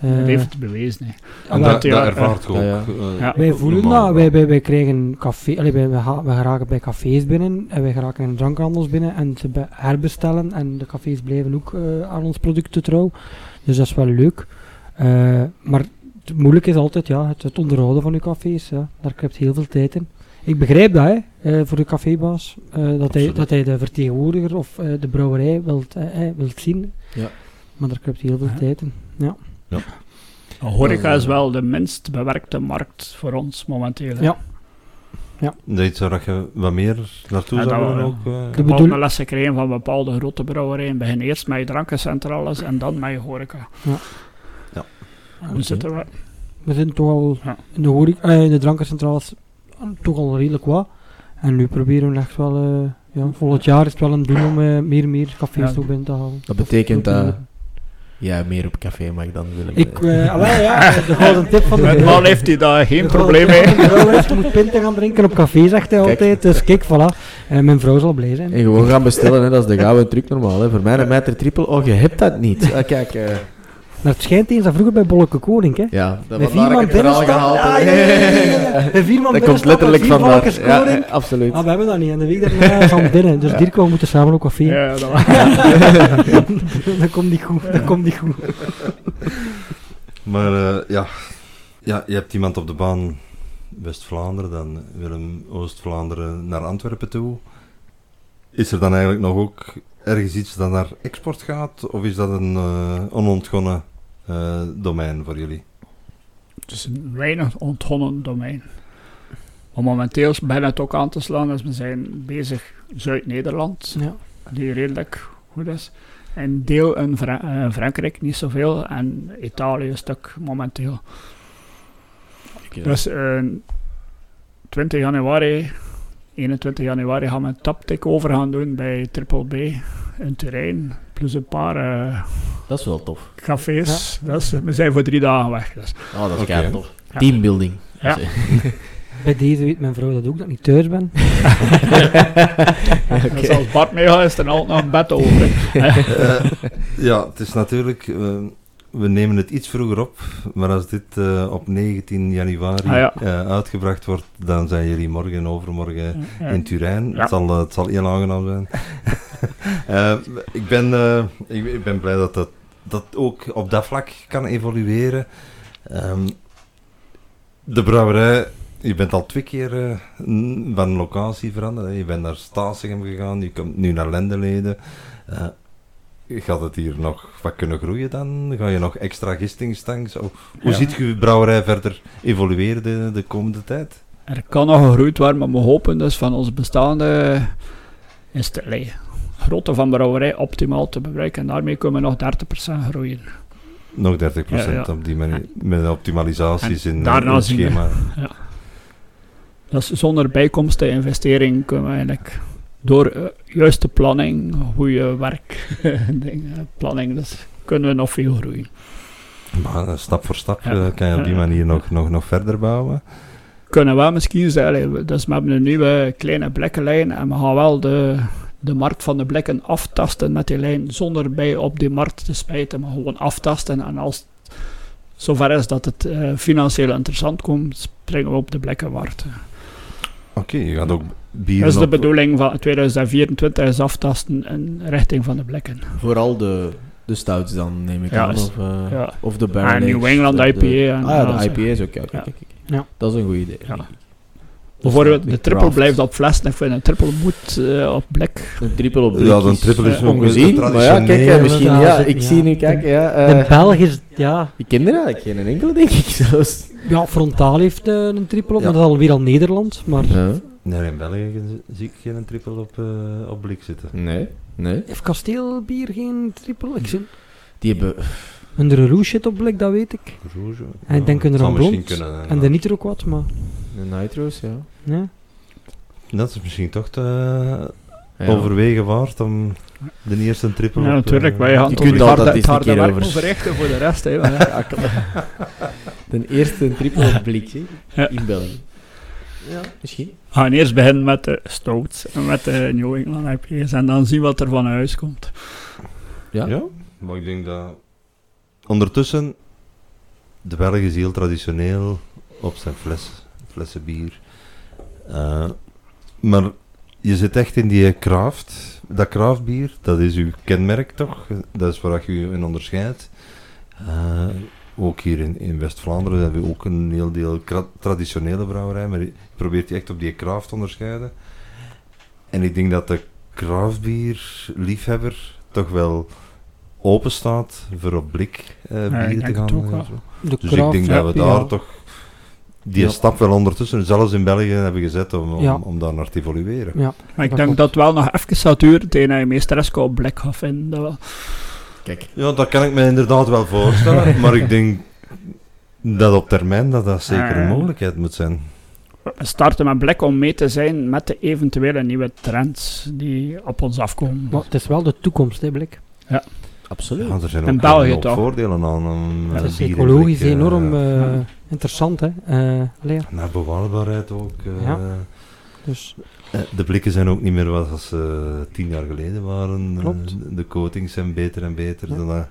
Eh, Dat heeft het bewezen. hè. En dat, ervaart je ook. ja, eh, Ja. wij voelen normaal. dat, wij, wij, wij krijgen café, allee, wij, wij, wij geraken bij cafés binnen en wij geraken in drankhandels binnen en ze be- herbestellen en de cafés blijven ook eh, aan ons producten trouw. Dus dat is wel leuk. Eh, maar het moeilijk is altijd ja, het, het onderhouden van uw cafés. Ja. Daar krijgt heel veel tijd in. Ik begrijp dat hè, eh, voor de cafébaas, eh, dat, hij, dat hij de vertegenwoordiger of eh, de brouwerij wilt, wilt zien. Ja. Maar daar krijgt heel veel Ja. tijd in. Ja. Horeca is wel de minst bewerkte markt voor ons momenteel. hè. Ja. Dat is waar je wat meer naartoe Ja, zou dat willen ook. eh, Ik Ik bedoel- heb les gekregen van bepaalde grote brouwerijen. Begin eerst met je drankencentrales en dan met je horeca. We zitten we. We zijn toch al Ja. in de, horeca, eh, in de drankencentrales toch al redelijk wat. En nu proberen we echt wel, eh, ja, volgend jaar is het wel een doel om eh, meer en meer cafés Ja. binnen te halen. Dat betekent dat jij meer op café mag dan willen. Ik, wel, ja, de gouden tip van de Met man heeft hij daar geen De probleem mee. Je moet pinten gaan drinken op café, zegt hij Kijk. altijd. Dus kijk, voilà. En mijn vrouw zal blij zijn. En gewoon gaan bestellen, hè. dat is de gouden truc normaal. Hè. Voor mij een meter triple, oh je hebt dat niet. Ah, kijk, eh, Maar het schijnt eens dat vroeger bij Bolleke Koning, hè. ja, dat was vier daar man ik het verhaal binnenstappen. gehaald. Ja, ja, ja, *laughs* vier man Dat komt letterlijk van daar. Ja, absoluut. Ah, we hebben dat niet. En de week daarna al binnen. Dus Ja. Dirk, we moeten samen op café. Ja, dat *laughs* was- dat komt niet goed. Dat komt niet goed. Maar eh, ja. ja, je hebt iemand op de baan West-Vlaanderen, dan Willem Oost-Vlaanderen naar Antwerpen toe. Is er dan eigenlijk nog ook ergens iets dat naar export gaat? Of is dat een onontgonnen eh, domein voor jullie? Het is een weinig ontgonnen domein. Maar momenteel beginnen het ook aan te slaan. Dus we zijn bezig Zuid-Nederland, Ja. die redelijk goed is. En deel in Fra- eh, Frankrijk niet zoveel. En Italië een stuk momenteel. Dus eh 20 januari, 21 januari gaan we een taptik over gaan doen bij Triple B in Turijn. Plus een paar eh, Dat is wel tof. cafés. Dus we zijn voor drie dagen weg. Dus. Oh, dat is kei tof. Ja. Teambuilding. Ja. *laughs* Bij deze weet mijn vrouw dat ook, dat ik niet thuis ben. *laughs* Dus als Bart meegaat, is er altijd nog een bed over. *laughs* Eh, ja, het is natuurlijk... eh, we nemen het iets vroeger op, maar als dit eh, op 19 januari Ah, ja. eh, uitgebracht wordt, dan zijn jullie morgen en overmorgen Ja. in Turijn. Ja. Het, zal, het zal heel aangenaam zijn. Ik, ben, eh, ik, ik ben blij dat dat, dat ook op dat vlak kan evolueren. Ehm, de brouwerij, je bent al twee keer eh, van locatie veranderd. hè. Je bent naar Stasegem gegaan, je komt nu naar Lendeleden. Eh, gaat het hier nog wat kunnen groeien dan? Ga je nog extra gistingstanks? Hoe hoe Ja. ziet je brouwerij verder evolueren de, de komende tijd? Er kan nog gegroeid worden, maar we hopen dus van ons bestaande is allee, grootte van brouwerij optimaal te bereiken. En daarmee kunnen we nog 30% groeien. Nog 30% Ja, ja. op die manier, met optimalisaties En in, het we- schema. *laughs* Dus zonder bijkomsten investering kunnen we eigenlijk door eh, juiste planning, goede werkplanning, *laughs* dus kunnen we nog veel groeien. Maar eh, stap voor stap Ja. eh, kan je op die Ja. manier nog, nog, nog verder bouwen. Kunnen we misschien zeggen, dus we hebben een nieuwe kleine blikkenlijn en we gaan wel de, de markt van de blikken aftasten met die lijn, zonder bij op die markt te spijten, maar gewoon aftasten. En als het zover is dat het eh, financieel interessant komt, springen we op de blikkenmarkt. Oké, je gaat ook bier Dat is de op... bedoeling van 2024 is aftasten in richting van de blikken. Vooral de, de stouts dan, neem ik Ja, aan. Of, eh, ja. of de barrel Ah, New England de- IPA de- en ah ja, de. IPA is ook, ja, kijk, Ja. kijk, kijk. Ja. Dat is een goed idee. Ja. Bijvoorbeeld, de triple craft. blijft op fles. Ik vind een triple moet eh, op blik. Een triple op Ja, blik een triple is eh, ongezien. Maar ja, kijk, misschien, ja, ja, ik ja. zie nu, kijk, ja. de eh, Belg is, ja, ik ken er eigenlijk geen enkele, denk ik *laughs* zelfs. ja Frontaal heeft een triple op, Ja. maar dat is alweer al Nederland. Maar Ja. Nee, in België zie ik geen triple op, op blik zitten. Nee, nee. heeft Kasteelbier geen triple? Ik zie, Die hebben... een de Rouge zit op blik, dat weet ik. Rouge? En ik denk een kunnen. En de Nitro ook wat, maar... De Nitro's, ja. Ja. Dat is misschien toch te ja. overwegen waard om de eerste triple Ja, natuurlijk. eh, Wij gaan Je toch kunt het harde- eens het harde werk over- verrichten voor de rest. Hè, *laughs* Ja. De eerste triple op blik, zie, Ja. in België. Ja, misschien. We gaan eerst beginnen met de stouts en met de New England IPA's en dan zien wat er van huis komt. Ja. Ja, maar ik denk dat ondertussen de Belg is heel traditioneel op zijn fles, flessen bier. Eh, maar je zit echt in die craft. Dat craftbier, dat is uw kenmerk toch? Dat is waar je je in onderscheidt. Eh, ook hier in, in West-Vlaanderen hebben we ook een heel deel traditionele brouwerij, maar je probeert die echt op die craft te onderscheiden. En ik denk dat de craftbier-liefhebber toch wel open staat voor op blik eh Ja, bier te gaan. en zo. De Dus ik denk dat we ja. daar toch die Ja. stap wel ondertussen, zelfs in België, hebben gezet om, om, Ja. om daar naar te evolueren. Ja, Maar ik dat denk klopt. dat het wel nog even zou duren tegen je meesteresco op blik gaat vinden. Dat wel. Kijk, Ja, dat kan ik me inderdaad wel voorstellen, *laughs* maar ik denk dat op termijn dat dat zeker een Ah. mogelijkheid moet zijn. We starten met blik om mee te zijn met de eventuele nieuwe trends die op ons afkomen. Maar het is wel de toekomst, hè, Blik. absoluut. Ja, er zijn In ook België toch? voordelen aan. Ja, Het is ecologisch blik, enorm eh, ja. Interessant, hè. Eh, allee, Naar bewaarbaarheid ook. eh, Ja. dus eh, De blikken zijn ook niet meer wat ze tien jaar geleden waren. Klopt. De coatings zijn beter en beter. Ja. dan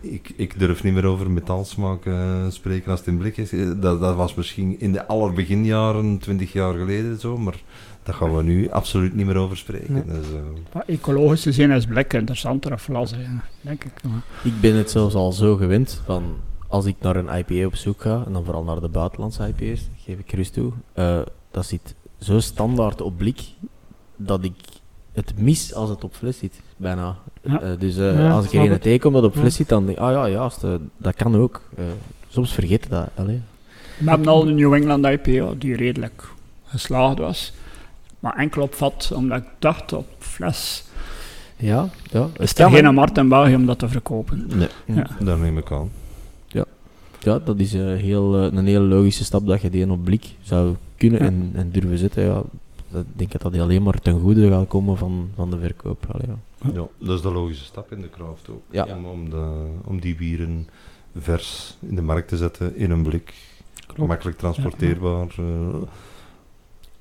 ik, ik durf niet meer over metaalsmaak spreken als het in blik is. Dat, dat was misschien in de allerbeginjaren, twintig jaar geleden zo, maar daar gaan we nu absoluut niet meer over spreken. Nee. Dus, eh, Maar ecologisch gezien is blik interessanter of las, hè, denk ik. Maar Ik ben het zelfs al zo gewend van als ik naar een IPA op zoek ga, en dan vooral naar de buitenlandse IPA's, geef ik gerust toe, eh, dat zit zo standaard op blik dat ik het mis als het op fles zit, bijna. Ja. Eh, dus eh, Ja, als ik er een het. tegenkom dat op Ja. fles zit, dan denk ik, ah ja, juist, dat kan ook. Eh, soms vergeet je dat. Allee. We hebben al een New England IPA die redelijk geslaagd was. Maar enkel op vat, omdat ik dacht op fles. Ja, ja. Is er geen markt in België om dat te verkopen? nee, Ja. daar neem ik aan. Ja, dat is eh, heel, eh, een hele logische stap dat je die op blik zou kunnen Ja. en, en durven zetten. Ja. Dat, ik denk dat dat alleen maar ten goede gaat komen van, van de verkoop. Allee, ja. Ja, dat is de logische stap in de craft ook. Ja. Om, om, de, om die bieren vers in de markt te zetten in een blik. Makkelijk transporteerbaar. eh,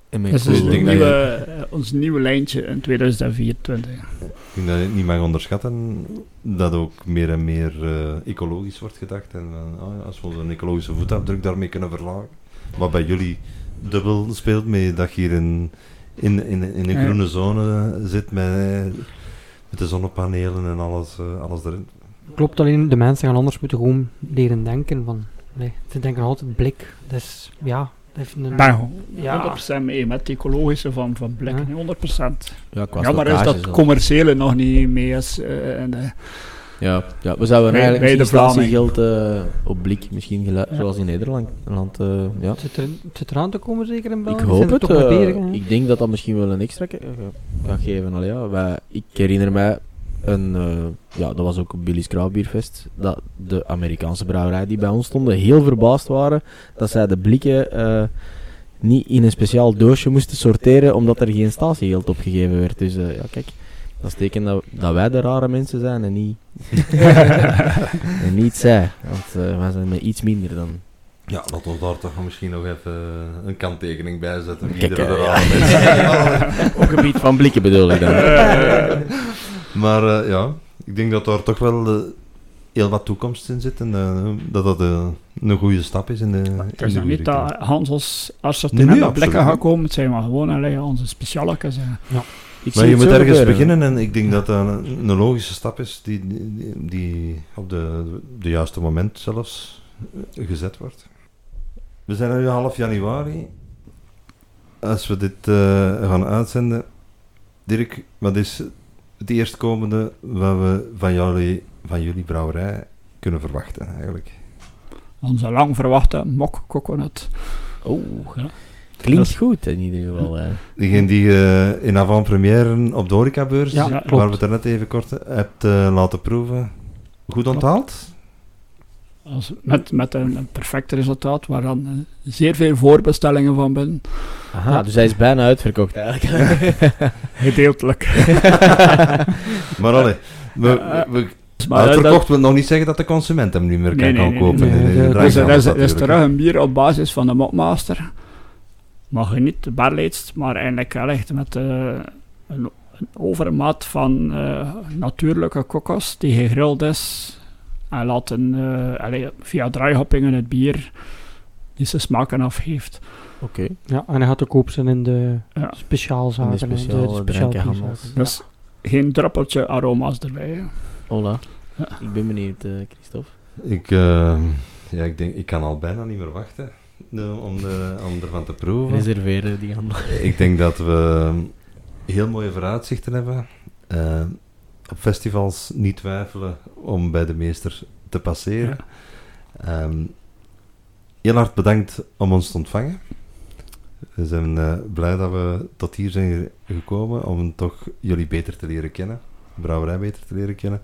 Dat is cool- dus nieuwe, eh, ons nieuwe lijntje in 2024. Ik denk dat je het niet mag onderschatten dat ook meer en meer eh, ecologisch wordt gedacht. En eh, ah ja, als we onze ecologische voetafdruk daarmee kunnen verlagen. Wat bij jullie dubbel speelt mee dat je hier in, in, in, in een Ja. groene zone zit met, eh, met de zonnepanelen en alles, eh, alles erin. klopt alleen, de mensen gaan anders moeten gewoon leren denken van... Nee, ze denken altijd blik. Dus ja, een... Gewoon Ja. 100% mee met het ecologische van, van blik. Ja. 100%. ja, qua Jammer is dat commerciële nog niet mee is. eh, en, eh, Ja, ja, we zouden Bij- eigenlijk bij de statiegeld eh op blik, misschien Ja. zoals in Nederland. Land, ja. Het zit, er, het zit eraan te komen zeker in België? Ik hoop het. hè? ik denk dat dat misschien wel een extra gaat geven. Allee, ja. Wij, ik herinner mij, een, eh, ja, dat was ook op Billy's Krautbierfest, dat de Amerikaanse brouwerij die bij ons stonden heel verbaasd waren dat zij de blikken eh, niet in een speciaal doosje moesten sorteren omdat er geen statiegeld opgegeven werd. Dus eh, ja, kijk, dat is teken dat, dat wij de rare mensen zijn en niet, *laughs* en niet zij. Want eh, wij zijn met iets minder dan... Ja, laten we daar toch misschien nog even een kanttekening bij zetten. Kijk, aan is. Op gebied van blikken bedoel ik dan. *laughs* Maar eh, ja, ik denk dat daar toch wel eh, heel wat toekomst in zit en eh, dat dat een goede stap is in de, in Het de is nog niet dat Hansels assortiment Nee, nee, op absoluut gaat komen. Het zijn maar gewoon onze specialekes. eh. Ik Maar je moet ergens gebeuren. beginnen en ik denk dat dat een, een logische stap is die, die, die op de, de juiste moment zelfs gezet wordt. We zijn nu half januari. Als we dit eh, gaan uitzenden, Dirk, wat is het eerstkomende wat we van jullie, van jullie brouwerij kunnen verwachten eigenlijk? Onze lang verwachte mok coconut. Oh, Ja. klinkt goed in ieder geval. hè. Diegene die je in avant-première op de horecabeurs, Ja, waar we het er net even kort hebt eh, laten proeven, goed onthaald? Als, met, met een, een perfect resultaat, waar dan eh, zeer veel voorbestellingen van binnen. Aha, dus hij is bijna uitverkocht eigenlijk. *laughs* Gedeeltelijk. *laughs* Maar allee, we, Ja, we, Maar, eh, uitverkocht wil nog niet zeggen dat de consument hem niet meer kan Nee, nee, kopen. nee. de- dat, is, terug een bier op basis van de mopmaster. Maar je niet de barleidst, maar eigenlijk wel echt met eh, een, een overmaat van eh, natuurlijke kokos die gegrild is. En laten eh, allee, via draaihoppingen het bier die zijn smaken afgeeft. Oké. Ja, en hij gaat ook op zijn in de Ja. speciaalzaken. In de speciaal-. Dus geen druppeltje aroma's erbij. hè. Hola. Ja. Ik ben benieuwd, eh, Christophe. Ik, eh, ja, ik, denk, ik kan al bijna niet meer wachten om, de, om ervan te proeven. Reserveren die handel. Ik denk dat we heel mooie vooruitzichten hebben. Op festivals niet twijfelen om bij de meester te passeren. Ehm, heel hard bedankt om ons te ontvangen. We zijn eh, blij dat we tot hier zijn gekomen om toch jullie beter te leren kennen. De brouwerij beter te leren kennen.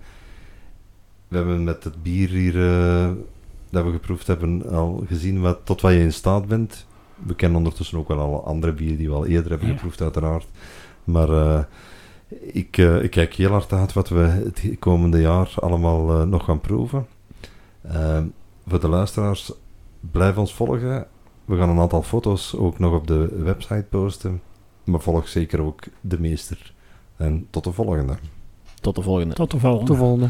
We hebben met het bier hier eh, dat we geproefd hebben al gezien wat, tot wat je in staat bent. We kennen ondertussen ook wel alle andere bieren die we al eerder hebben Ja. geproefd, uiteraard. Maar eh, ik, eh, ik kijk heel hard uit wat we het komende jaar allemaal eh, nog gaan proeven. Ehm, voor de luisteraars, blijf ons volgen. We gaan een aantal foto's ook nog op de website posten. Maar volg zeker ook de meester. En tot de volgende. Tot de volgende. Tot de volgende. Tot de volgende.